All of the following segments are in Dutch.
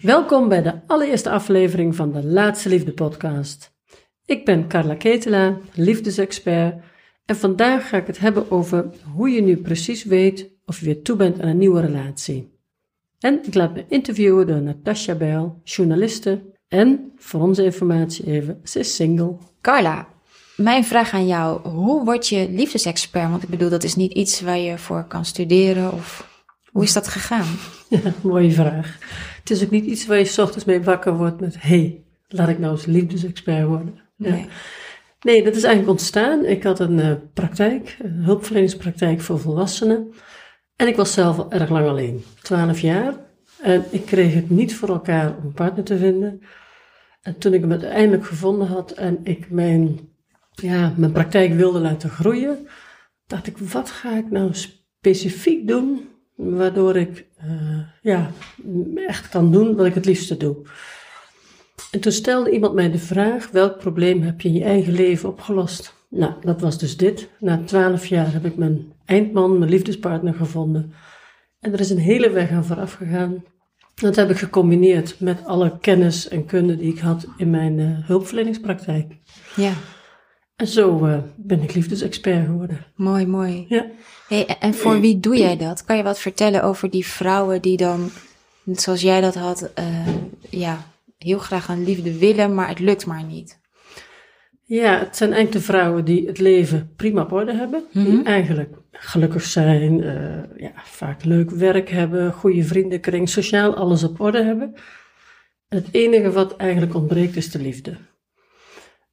Welkom bij de allereerste aflevering van de Laatste Liefde podcast. Ik ben Carla Ketela, liefdesexpert en vandaag ga ik het hebben over hoe je nu precies weet of je weer toe bent aan een nieuwe relatie. En ik laat me interviewen door Natasha Bijl, journaliste en, voor onze informatie even, ze is single. Carla, mijn vraag aan jou, hoe word je liefdesexpert? Want ik bedoel, dat is niet iets waar je voor kan studeren of hoe is dat gegaan? Ja, mooie vraag. Het is ook niet iets waar je s ochtends mee wakker wordt met: hey, laat ik nou eens liefdesexpert worden. Ja. Nee. Nee, dat is eigenlijk ontstaan. Ik had een eh, praktijk, een hulpverleningspraktijk voor volwassenen. En ik was zelf al erg lang alleen, 12 jaar. En ik kreeg het niet voor elkaar om een partner te vinden. En toen ik hem uiteindelijk gevonden had en ik mijn, ja, mijn praktijk wilde laten groeien, dacht ik, wat ga ik nou specifiek doen waardoor ik eh, ja, echt kan doen wat ik het liefste doe. En toen stelde iemand mij de vraag: welk probleem heb je in je eigen leven opgelost? Nou, dat was dus dit. Na twaalf jaar heb ik mijn eindman, mijn liefdespartner gevonden. En er is een hele weg aan vooraf gegaan. Dat heb ik gecombineerd met alle kennis en kunde die ik had in mijn eh, hulpverleningspraktijk. Ja, En zo eh, ben ik liefdesexpert geworden. mooi, mooi. Ja. Hey, en voor wie doe jij dat? Kan je wat vertellen over die vrouwen die dan, zoals jij dat had, eh, ja, heel graag een liefde willen, maar het lukt maar niet? Ja, het zijn eigenlijk de vrouwen die het leven prima op orde hebben. Die Mhm. eigenlijk gelukkig zijn, eh, ja, vaak leuk werk hebben, goede vriendenkring, sociaal alles op orde hebben. En het enige wat eigenlijk ontbreekt is de liefde.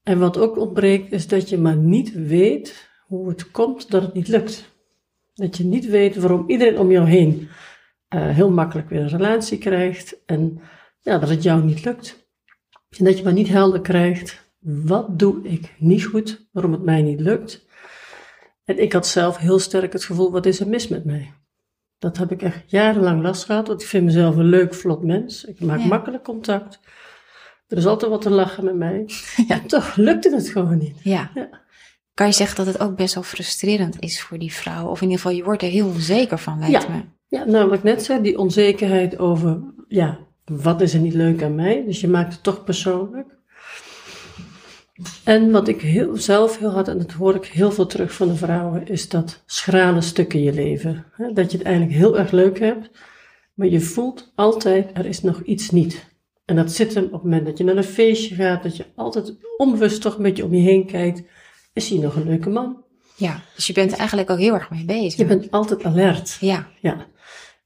En wat ook ontbreekt is dat je maar niet weet hoe het komt dat het niet lukt. Dat je niet weet waarom iedereen om jou heen eh, heel makkelijk weer een relatie krijgt en ja, dat het jou niet lukt. En dat je maar niet helder krijgt, wat doe ik niet goed, waarom het mij niet lukt. En ik had zelf heel sterk het gevoel, wat is er mis met mij? Dat heb ik echt jarenlang last gehad, want ik vind mezelf een leuk, vlot mens. Ik maak Ja. makkelijk contact. Er is altijd wat te lachen met mij. Ja, toch lukte het gewoon niet. Ja. Ja. Kan je zeggen dat het ook best wel frustrerend is voor die vrouwen? Of in ieder geval, je wordt er heel onzeker van, lijkt Ja. me. Ja, nou wat ik net zei, die onzekerheid over, ja, wat is er niet leuk aan mij? Dus je maakt het toch persoonlijk. En wat ik heel, zelf heel hard, en dat hoor ik heel veel terug van de vrouwen, is dat schrale stuk in je leven. Dat je het eigenlijk heel erg leuk hebt, maar je voelt altijd, er is nog iets niet. En dat zit hem op het moment dat je naar een feestje gaat, dat je altijd onbewust toch een beetje om je heen kijkt. Is hier nog een leuke man? Ja, dus je bent er eigenlijk ook heel erg mee bezig. Je bent altijd alert. Ja, Ja,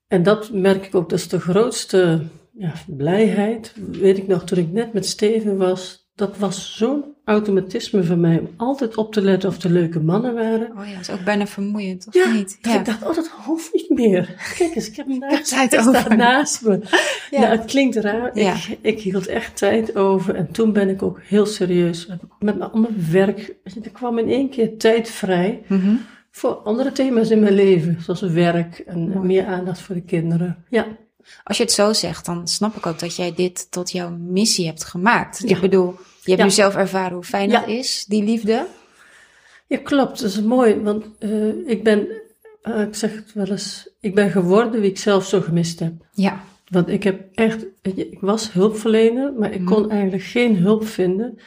en dat merk ik ook, dat is de grootste ja, blijheid. Weet ik nog, toen ik net met Steven was, dat was zo'n automatisme van mij om altijd op te letten of er leuke mannen waren. oh ja, dat is ook bijna vermoeiend, of Ja, niet? dat ik dacht, oh, dat hoeft niet meer. Kijk eens, ik heb hem naast, tijd over. staat naast me. Ja. Ja. het klinkt raar. Ja. Ik, ik hield echt tijd over en toen ben ik ook heel serieus met, mijn ander werk. Er kwam in één keer tijd vrij Mhm. voor andere thema's in mijn leven, zoals werk en Mooi. meer aandacht voor de kinderen. Ja. Als je het zo zegt, dan snap ik ook dat jij dit tot jouw missie hebt gemaakt. Ja. Ik bedoel, je hebt Ja. nu zelf ervaren hoe fijn dat is, die liefde. Ja, klopt. Dat is mooi, want eh, ik ben, eh, ik zeg het wel eens, ik ben geworden wie ik zelf zo gemist heb. Ja, Want ik heb echt, ik was hulpverlener, maar ik kon eigenlijk geen hulp vinden.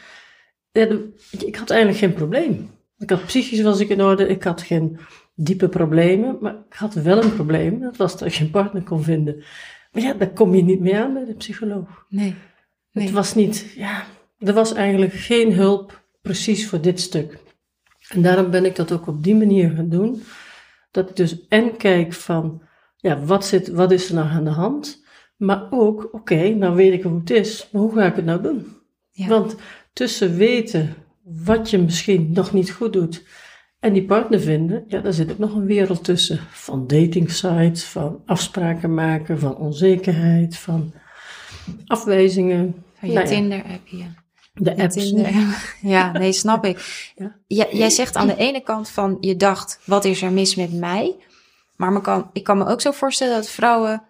Ik had eigenlijk geen probleem. Ik had psychisch was ik in orde, ik had geen diepe problemen, maar ik had wel een probleem. Dat was dat ik geen partner kon vinden. Maar ja, daar kom je niet mee aan bij de psycholoog. nee. nee. Het was niet, ja, er was eigenlijk geen hulp precies voor dit stuk. En daarom ben ik dat ook op die manier gaan doen. Dat ik dus en kijk van, ja, wat, zit, wat is er nou aan de hand? Maar ook, oké, nou weet ik hoe het is, maar hoe ga ik het nou doen? Ja. Want tussen weten wat je misschien nog niet goed doet en die partner vinden, ja, daar zit ook nog een wereld tussen. Van dating sites, van afspraken maken, van onzekerheid, van afwijzingen. Van je Nou ja, de apps. Tinder. Ja, nee, snap ik. Ja. Jij, jij zegt aan de ene kant van, je dacht, wat is er mis met mij? Maar me kan, ik kan me ook zo voorstellen dat vrouwen...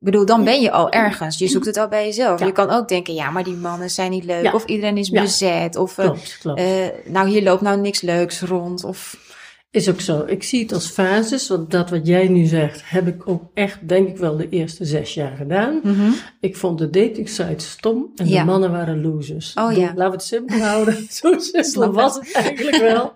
Ik bedoel, dan ben je al ergens. Je zoekt het al bij jezelf. Ja. Je kan ook denken, ja, maar die mannen zijn niet leuk. Ja. Of iedereen is Ja. bezet. Of, eh, Klopt, klopt. eh, nou, hier loopt nou niks leuks rond. Of, Is ook zo. Ik zie het als fases, want dat wat jij nu zegt, heb ik ook echt, denk ik wel, de eerste zes jaar gedaan. Mhm. Ik vond de dating sites stom en Ja. de mannen waren losers. Oh, ja. Laten we het simpel houden. Zo simpel was het eigenlijk wel.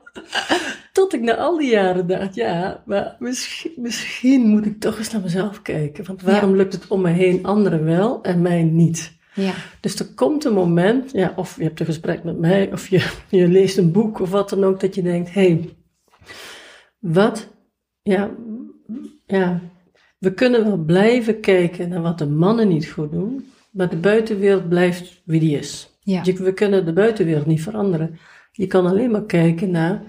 Tot ik na al die jaren dacht, ja, maar misschien, misschien moet ik toch eens naar mezelf kijken. Want waarom lukt het om me heen anderen wel en mij niet? Ja. Dus er komt een moment, ja, of je hebt een gesprek met mij, of je, je leest een boek of wat dan ook, dat je denkt, hé, hey, wat, ja, ja, we kunnen wel blijven kijken naar wat de mannen niet goed doen, maar de buitenwereld blijft wie die is. Ja. Je- we kunnen de buitenwereld niet veranderen. Je kan alleen maar kijken naar,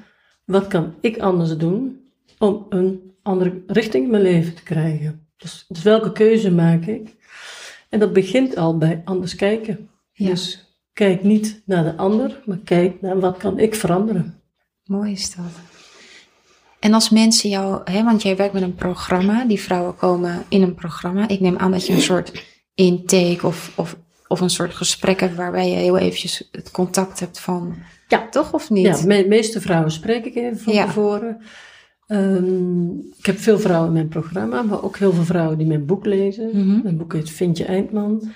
wat kan ik anders doen om een andere richting in mijn leven te krijgen. Dus, dus welke keuze maak ik? En dat begint al bij anders kijken. Ja. Dus kijk niet naar de ander, maar kijk naar wat kan ik veranderen. Mooi is dat. En als mensen jou, hè, want jij werkt met een programma, die vrouwen komen in een programma. Ik neem aan dat je een soort intake of, of, of een soort gesprek hebt waarbij je heel eventjes het contact hebt van, Ja. toch of niet? Ja, de me- meeste vrouwen spreek ik even van Ja. tevoren. Ehm, ik heb veel vrouwen in mijn programma, maar ook heel veel vrouwen die mijn boek lezen. Mhm. Mijn boek heet Vind je Eindman.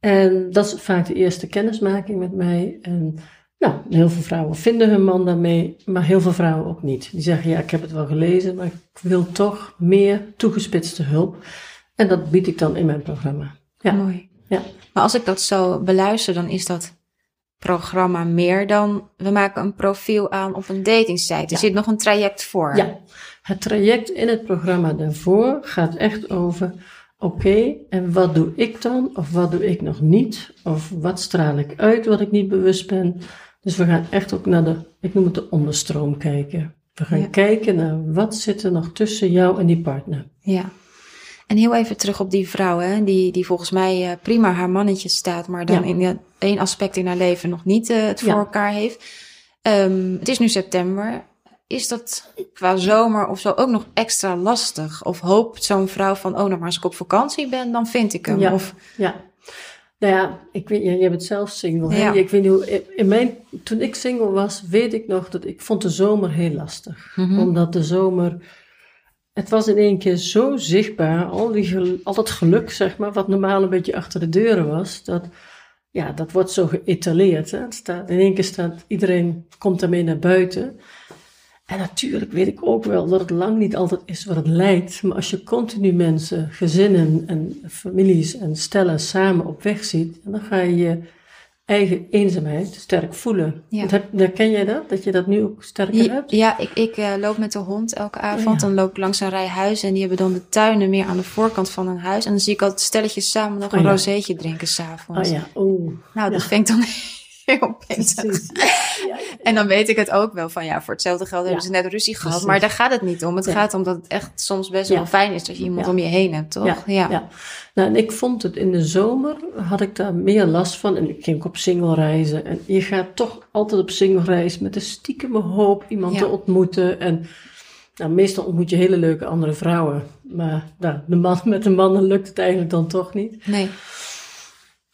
En dat is vaak de eerste kennismaking met mij. En nou, heel veel vrouwen vinden hun man daarmee, maar heel veel vrouwen ook niet. Die zeggen, ja, ik heb het wel gelezen, maar ik wil toch meer toegespitste hulp. En dat bied ik dan in mijn programma. Ja, Mooi. ja. Maar als ik dat zo beluister, dan is dat programma meer dan we maken een profiel aan op een datingsite. Er Ja. zit nog een traject voor. Ja, het traject in het programma daarvoor gaat echt over: oké, en wat doe ik dan? Of wat doe ik nog niet? Of wat straal ik uit wat ik niet bewust ben? Dus we gaan echt ook naar de, ik noem het de onderstroom kijken. We gaan Ja. kijken naar wat zit er nog tussen jou en die partner. Ja. En heel even terug op die vrouw, hè, die, die volgens mij eh, prima haar mannetje staat, maar dan Ja. in één aspect in haar leven nog niet eh, het voor Ja. elkaar heeft. Ehm, het is nu september. Is dat qua zomer of zo ook nog extra lastig? Of hoopt zo'n vrouw van, oh, nou maar als ik op vakantie ben, dan vind ik hem? Ja. Of, Ja. Nou ja, ik weet, jij bent zelf single. Hè? Ja. Ik weet niet hoe, in mijn, toen ik single was, weet ik nog dat ik vond de zomer heel lastig. Mhm. Omdat de zomer, het was in één keer zo zichtbaar, al, die, al dat geluk, zeg maar, wat normaal een beetje achter de deuren was, dat, ja, dat wordt zo geëtaleerd. Hè? Het staat, in één keer staat, iedereen komt daarmee naar buiten. En natuurlijk weet ik ook wel dat het lang niet altijd is wat het lijkt. Maar als je continu mensen, gezinnen en families en stellen samen op weg ziet, dan ga je je eigen eenzaamheid sterk voelen. Ja. Heb- herken jij dat? Dat je dat nu ook sterker Ja, hebt? ja, ik, ik eh, loop met de hond elke avond. Ja. Dan loop ik langs een rij huizen en die hebben dan de tuinen meer aan de voorkant van een huis. En dan zie ik altijd stelletjes samen nog Oh een ja. rozeetje drinken s'avonds. Oh ja, oeh. Nou, dat vind ik dan heel. Ja, ja, En dan weet ik het ook wel van ja, voor hetzelfde geld hebben ze net ruzie gehad. Precies. Maar daar gaat het niet om. Het gaat om dat het echt soms best wel fijn is dat je iemand om je heen hebt, toch? Ja, ja. Nou, en ik vond het in de zomer, had ik daar meer last van. En ik ging ook op single reizen. En je gaat toch altijd op single reis met een stiekeme hoop iemand te ontmoeten. En nou, meestal ontmoet je hele leuke andere vrouwen. Maar nou, de man, met de mannen lukt het eigenlijk dan toch niet. Nee.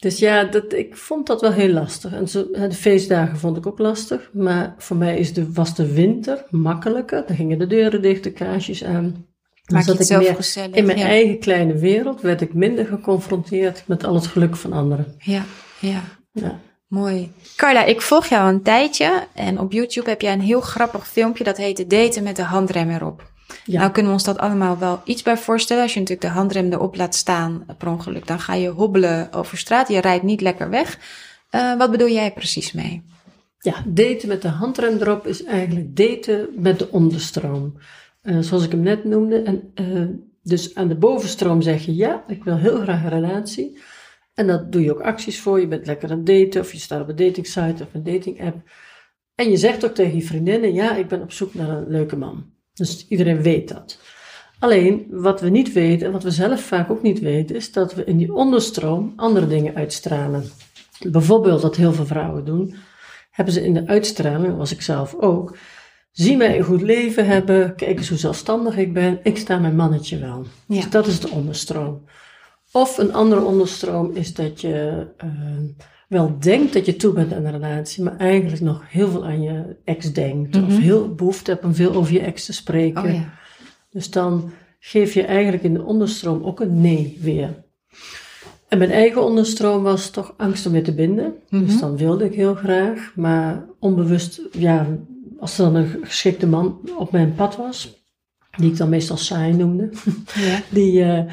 Dus ja, dat, ik vond dat wel heel lastig. En zo, de feestdagen vond ik ook lastig. Maar voor mij is de, was de winter makkelijker. Dan gingen de deuren dicht, de kaarsjes aan. Dan Maak zat ik meer gezellig. in mijn ja. eigen kleine wereld werd ik minder geconfronteerd met al het geluk van anderen. Ja, ja. Ja. Mooi. Carla, ik volg jou een tijdje en op YouTube heb jij een heel grappig filmpje dat heet Daten met de handrem erop. Ja. Nou kunnen we ons dat allemaal wel iets bij voorstellen. Als je natuurlijk de handrem erop laat staan per ongeluk, dan ga je hobbelen over straat. Je rijdt niet lekker weg. Eh, wat bedoel jij precies mee? ja, daten met de handrem erop is eigenlijk daten met de onderstroom. Eh, zoals ik hem net noemde. En, eh, dus aan de bovenstroom zeg je ja, ik wil heel graag een relatie. En dat doe je ook acties voor. Je bent lekker aan het daten of je staat op een datingsite of een dating app. En je zegt ook tegen je vriendinnen, ja, ik ben op zoek naar een leuke man. Dus iedereen weet dat. Alleen, wat we niet weten, en wat we zelf vaak ook niet weten, is dat we in die onderstroom andere dingen uitstralen. Bijvoorbeeld, wat heel veel vrouwen doen, hebben ze in de uitstraling, was ik zelf ook, zie mij een goed leven hebben, kijk eens hoe zelfstandig ik ben, ik sta mijn mannetje wel. Ja. Dus dat is de onderstroom. Of een andere onderstroom is dat je uh, wel denkt dat je toe bent aan een relatie, maar eigenlijk nog heel veel aan je ex denkt. Of heel behoefte hebt om veel over je ex te spreken. Oh ja. Dus dan geef je eigenlijk in de onderstroom ook een nee weer. En mijn eigen onderstroom was toch angst om weer te binden. Dus dan wilde ik heel graag, maar onbewust, ja, als er dan een geschikte man op mijn pad was, die ik dan meestal saai noemde, Ja. die, eh,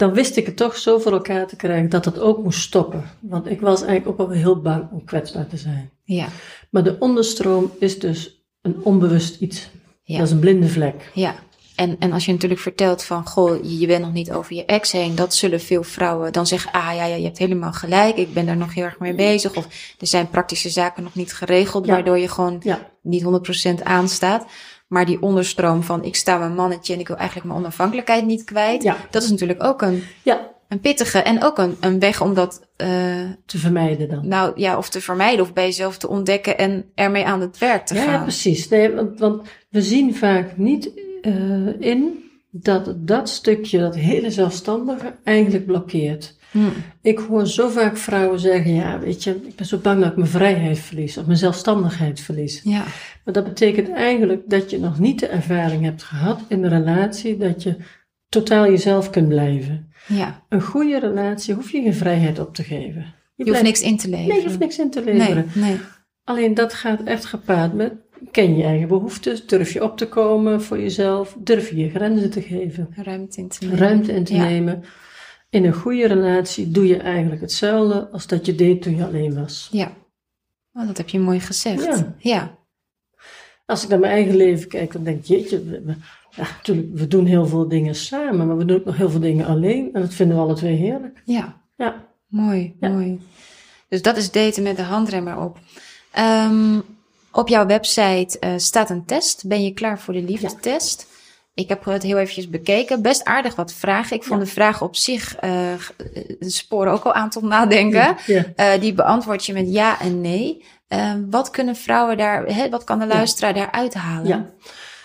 dan wist ik het toch zo voor elkaar te krijgen dat het ook moest stoppen. Want ik was eigenlijk ook wel heel bang om kwetsbaar te zijn. Ja. Maar de onderstroom is dus een onbewust iets. Ja. Dat is een blinde vlek. Ja. En, en als je natuurlijk vertelt van, goh, je, je bent nog niet over je ex heen, dat zullen veel vrouwen dan zeggen, ah ja, ja, je hebt helemaal gelijk, ik ben daar nog heel erg mee bezig. Of er zijn praktische zaken nog niet geregeld, Ja. waardoor je gewoon Ja, niet 100% aanstaat. Maar die onderstroom van, ik sta mijn mannetje en ik wil eigenlijk mijn onafhankelijkheid niet kwijt. ja, Dat is natuurlijk ook een, ja, een pittige en ook een, een weg om dat, eh, te vermijden dan. nou ja, of te vermijden of bij jezelf te ontdekken en ermee aan het werk te Ja, gaan. precies. Nee, want, want we zien vaak niet eh, in dat dat stukje, dat hele zelfstandige, eigenlijk blokkeert. Hm. Ik hoor zo vaak vrouwen zeggen, ja, weet je, ik ben zo bang dat ik mijn vrijheid verlies of mijn zelfstandigheid verlies. Ja, Maar dat betekent eigenlijk dat je nog niet de ervaring hebt gehad in de relatie dat je totaal jezelf kunt blijven. ja. Een goede relatie hoef je geen vrijheid op te geven. Je hoeft niks in te leveren. Nee, je hoeft niks in te leveren. Nee, nee. Alleen dat gaat echt gepaard met ken je eigen behoeftes, durf je op te komen voor jezelf, durf je je grenzen te geven, Ruimte in te nemen. ruimte in te Ja. nemen. In een goede relatie doe je eigenlijk hetzelfde als dat je deed toen je alleen was. Ja. Oh, dat heb je mooi gezegd. Ja. Ja. Als ik naar mijn eigen leven kijk, dan denk ik, jeetje, we, we- ja, natuurlijk, we doen heel veel dingen samen, maar we doen ook nog heel veel dingen alleen en dat vinden we alle twee heerlijk. Ja. Ja, Mooi, Ja. mooi. Dus dat is daten met de handremmer op. Ehm, op jouw website eh, staat een test. Ben je klaar voor de liefdetest? Ik heb het heel eventjes bekeken. Best aardig wat vragen. Ik vond de vragen op zich eh, sporen ook al aan tot nadenken. ja. Eh, die beantwoord je met ja en nee. Wat kunnen vrouwen daar, hè, wat kan de luisteraar daar uithalen? Ja.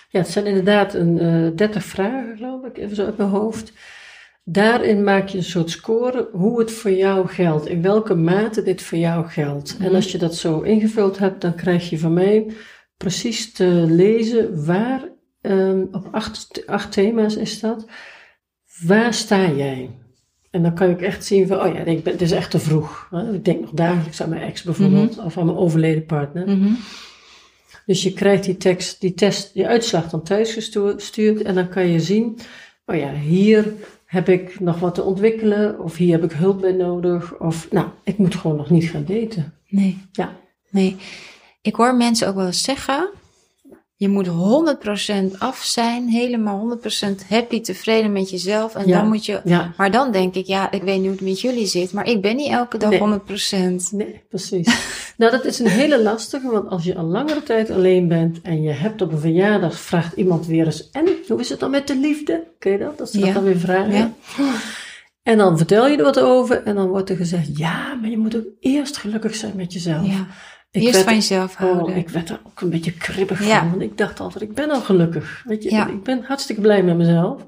ja, het zijn inderdaad een eh 30 vragen, geloof ik, even zo uit mijn hoofd. Daarin maak je een soort score hoe het voor jou geldt, in welke mate dit voor jou geldt. En als je dat zo ingevuld hebt, dan krijg je van mij precies te lezen waar, ehm, op acht, acht thema's is dat, waar sta jij? En dan kan ik echt zien van, oh ja, ik ben, het is echt te vroeg. Hè? Ik denk nog dagelijks aan mijn ex bijvoorbeeld, of aan mijn overleden partner. Mhm. Dus je krijgt die tekst, die test, die uitslag dan thuis gestuurd en dan kan je zien, oh ja, hier heb ik nog wat te ontwikkelen of hier heb ik hulp bij nodig of nou, ik moet gewoon nog niet gaan daten. Nee. Ja, Nee, ik hoor mensen ook wel eens zeggen: je moet 100% af zijn, helemaal 100% happy, tevreden met jezelf. En Ja. dan moet je. ja, Maar dan denk ik, ja, ik weet niet hoe het met jullie zit, maar ik ben niet elke dag Nee. 100%. nee, precies. nou, dat is een hele lastige, want als je al langere tijd alleen bent en je hebt op een verjaardag, vraagt iemand weer eens, en hoe is het dan met de liefde? Ken je dat? Dat ze dat Ja. dan weer vragen. Ja. En dan vertel je er wat over en dan wordt er gezegd, ja, maar je moet ook eerst gelukkig zijn met jezelf. Ik Eerst werd- van jezelf houden. Oh, ik werd er ook een beetje kribbig Ja. van. Want ik dacht altijd, ik ben al gelukkig. Weet je, Ja. ik ben hartstikke blij met mezelf.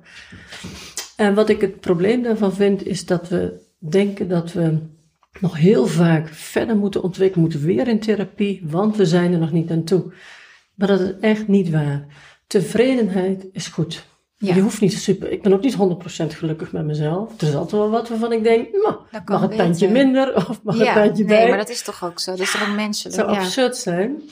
En wat ik het probleem daarvan vind, is dat we denken dat we nog heel vaak verder moeten ontwikkelen, moeten weer in therapie, want we zijn er nog niet aan toe. Maar dat is echt niet waar. Tevredenheid is goed. Ja. Je hoeft niet super. Ik ben ook niet 100% gelukkig met mezelf. Er is altijd wel wat waarvan ik denk, nou, mag een tandje minder of mag ja, een tandje nee, bij. maar dat is toch ook zo. Dat is toch ook menselijk. Het zou absurd zijn.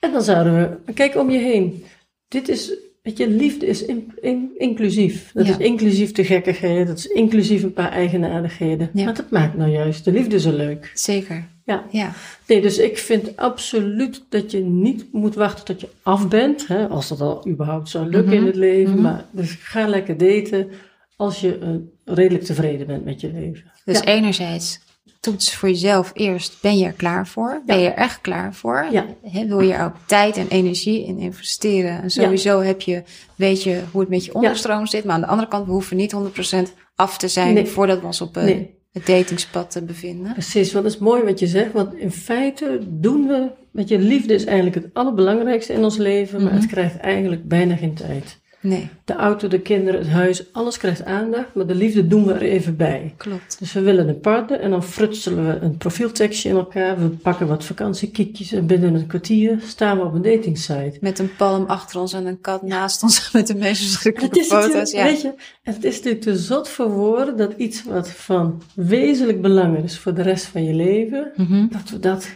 En dan zouden we, kijk om je heen. Dit is, weet je, liefde is in- in- inclusief. Dat Ja. is inclusief de gekkigheden, dat is inclusief een paar eigenaardigheden. Ja. Maar dat maakt nou juist de liefde zo leuk. Zeker. Ja. Ja. Nee, dus ik vind absoluut dat je niet moet wachten tot je af bent. Hè, als dat al überhaupt zou lukken Mhm. in het leven. Mhm. Maar dus ga lekker daten als je eh, redelijk tevreden bent met je leven. Dus enerzijds toets voor jezelf eerst, ben je er klaar voor? Ben je er echt klaar voor? Ja. Wil je er ook tijd en energie in investeren? En sowieso heb je, weet je hoe het met je onderstroom zit. Maar aan de andere kant, we hoeven niet 100% af te zijn Nee. voordat we ons op eh, Nee. het datingspad eh, bevinden. Precies, want dat is mooi wat je zegt. Want in feite doen we, met je liefde is eigenlijk het allerbelangrijkste in ons leven, maar Mhm. het krijgt eigenlijk bijna geen tijd. Nee, De auto, de kinderen, het huis, alles krijgt aandacht, maar de liefde doen we er even bij. klopt. Dus we willen een partner en dan frutselen we een profieltekstje in elkaar. We pakken wat vakantiekiekjes en binnen een kwartier staan we op een datingsite. Met een palm achter ons en een kat naast ons met de meest verschrikkelijke is, foto's. Ja. weet je, het is natuurlijk te zot voor woorden dat iets wat van wezenlijk belang is voor de rest van je leven, Mhm. dat we dat,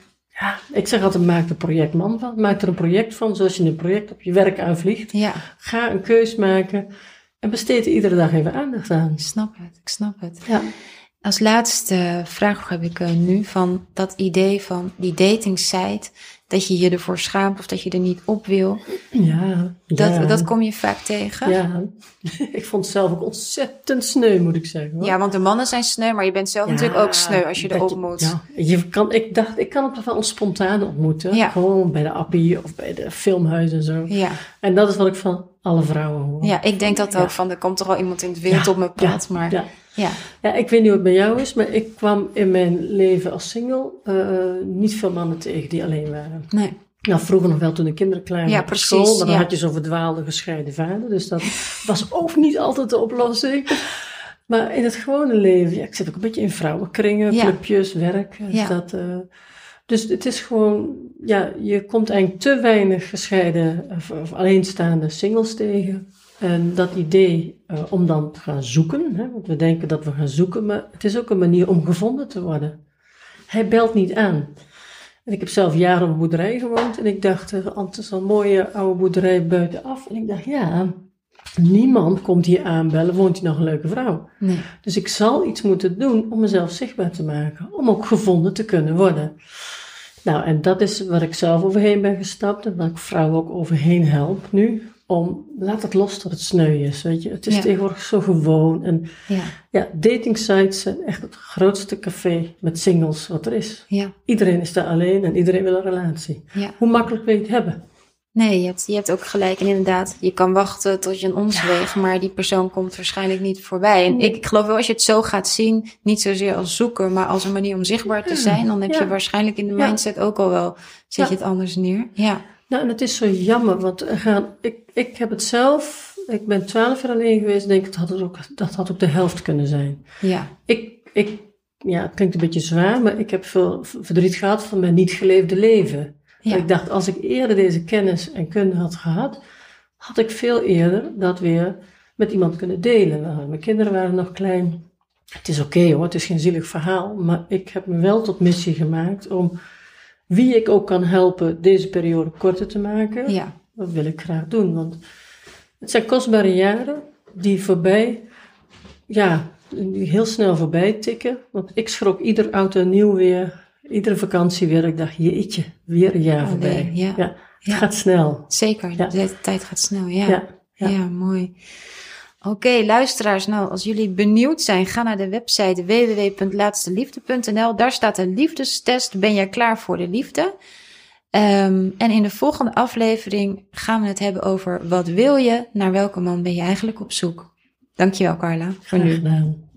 ja, ik zeg altijd maak er een projectman van. Maak er een project van, zoals je een project op je werk aanvliegt. ja, Ga een keus maken en besteed er iedere dag even aandacht aan. ik snap het, ik snap het. Ja. Als laatste vraag heb ik eh, nu van dat idee van die dating site, dat je je ervoor schaamt of dat je er niet op wil. Ja, Dat, ja. dat kom je vaak tegen. Ja, ik vond het zelf ook ontzettend sneu, moet ik zeggen. hoor. Ja, want de mannen zijn sneu, maar je bent zelf natuurlijk ook sneu als je erop moet. Ja, je kan, ik dacht, ik kan het wel spontaan ontmoeten. Ja. Gewoon bij de appie of bij de filmhuis en zo. Ja. En dat is wat ik van alle vrouwen hoor. ja, ik denk dat ook van, er komt toch wel iemand in het wild op mijn pad, ja, maar Ja. ja. ja, ik weet niet hoe het bij jou is, maar ik kwam in mijn leven als single eh, niet veel mannen tegen die alleen waren. Nee. Nou, vroeger nog wel toen de kinderen klein Ja, waren op precies, school, maar dan ja. had je zo'n verdwaalde gescheiden vader. Dus dat was ook niet altijd de oplossing. Maar in het gewone leven, ja, ik zit ook een beetje in vrouwenkringen, Ja. clubjes, werk. Dus, Ja. dat, eh, dus het is gewoon, ja, je komt eigenlijk te weinig gescheiden of, of alleenstaande singles tegen. En dat idee eh, om dan te gaan zoeken, hè, want we denken dat we gaan zoeken, maar het is ook een manier om gevonden te worden. Hij belt niet aan. En ik heb zelf jaren op een boerderij gewoond en ik dacht, eh, het is een mooie oude boerderij buitenaf. En ik dacht, ja, niemand komt hier aanbellen, woont hier nog een leuke vrouw. Nee. Dus ik zal iets moeten doen om mezelf zichtbaar te maken, om ook gevonden te kunnen worden. Nou, en dat is waar ik zelf overheen ben gestapt en waar ik vrouwen ook overheen help nu. Om, laat het los dat het sneu is, weet je. Het is Ja. tegenwoordig zo gewoon. En Ja. ja, dating sites zijn echt het grootste café met singles wat er is. Ja. Iedereen is daar alleen en iedereen wil een relatie. Ja. Hoe makkelijk wil je het hebben? Nee, je hebt, je hebt ook gelijk. En inderdaad, je kan wachten tot je een ons weegt, maar die persoon komt waarschijnlijk niet voorbij. En ik, ik geloof wel, als je het zo gaat zien, niet zozeer als zoeker, maar als een manier om zichtbaar te zijn, dan heb je waarschijnlijk in de mindset ook al wel, zet je het anders neer. Ja. Nou, en het is zo jammer, want er gaan, ik, ik heb het zelf, ik ben twaalf jaar alleen geweest, denk ik, dat had, het ook, dat had ook de helft kunnen zijn. Ja. Ik, ik, ja, het klinkt een beetje zwaar, maar ik heb veel verdriet gehad van mijn niet geleefde leven. Ja. Ik dacht, als ik eerder deze kennis en kunde had gehad, had ik veel eerder dat weer met iemand kunnen delen. Mijn kinderen waren nog klein. Het is oké hoor, het is geen zielig verhaal, maar ik heb me wel tot missie gemaakt om wie ik ook kan helpen deze periode korter te maken. Ja. Dat wil ik graag doen, want het zijn kostbare jaren die voorbij, ja, die heel snel voorbij tikken. Want ik schrok ieder auto nieuw weer, iedere vakantie weer. Ik dacht, jeetje, weer een jaar Oh, voorbij. nee, ja. het Ja. gaat snel. Zeker, de tijd gaat snel. Ja, ja. mooi. Oké, luisteraars, nou, als jullie benieuwd zijn, ga naar de website www.laatsteliefde.nl. Daar staat een liefdestest. Ben jij klaar voor de liefde? Ehm, en in de volgende aflevering gaan we het hebben over wat wil je, naar welke man ben je eigenlijk op zoek. Dankjewel, Carla, voor Graag gedaan.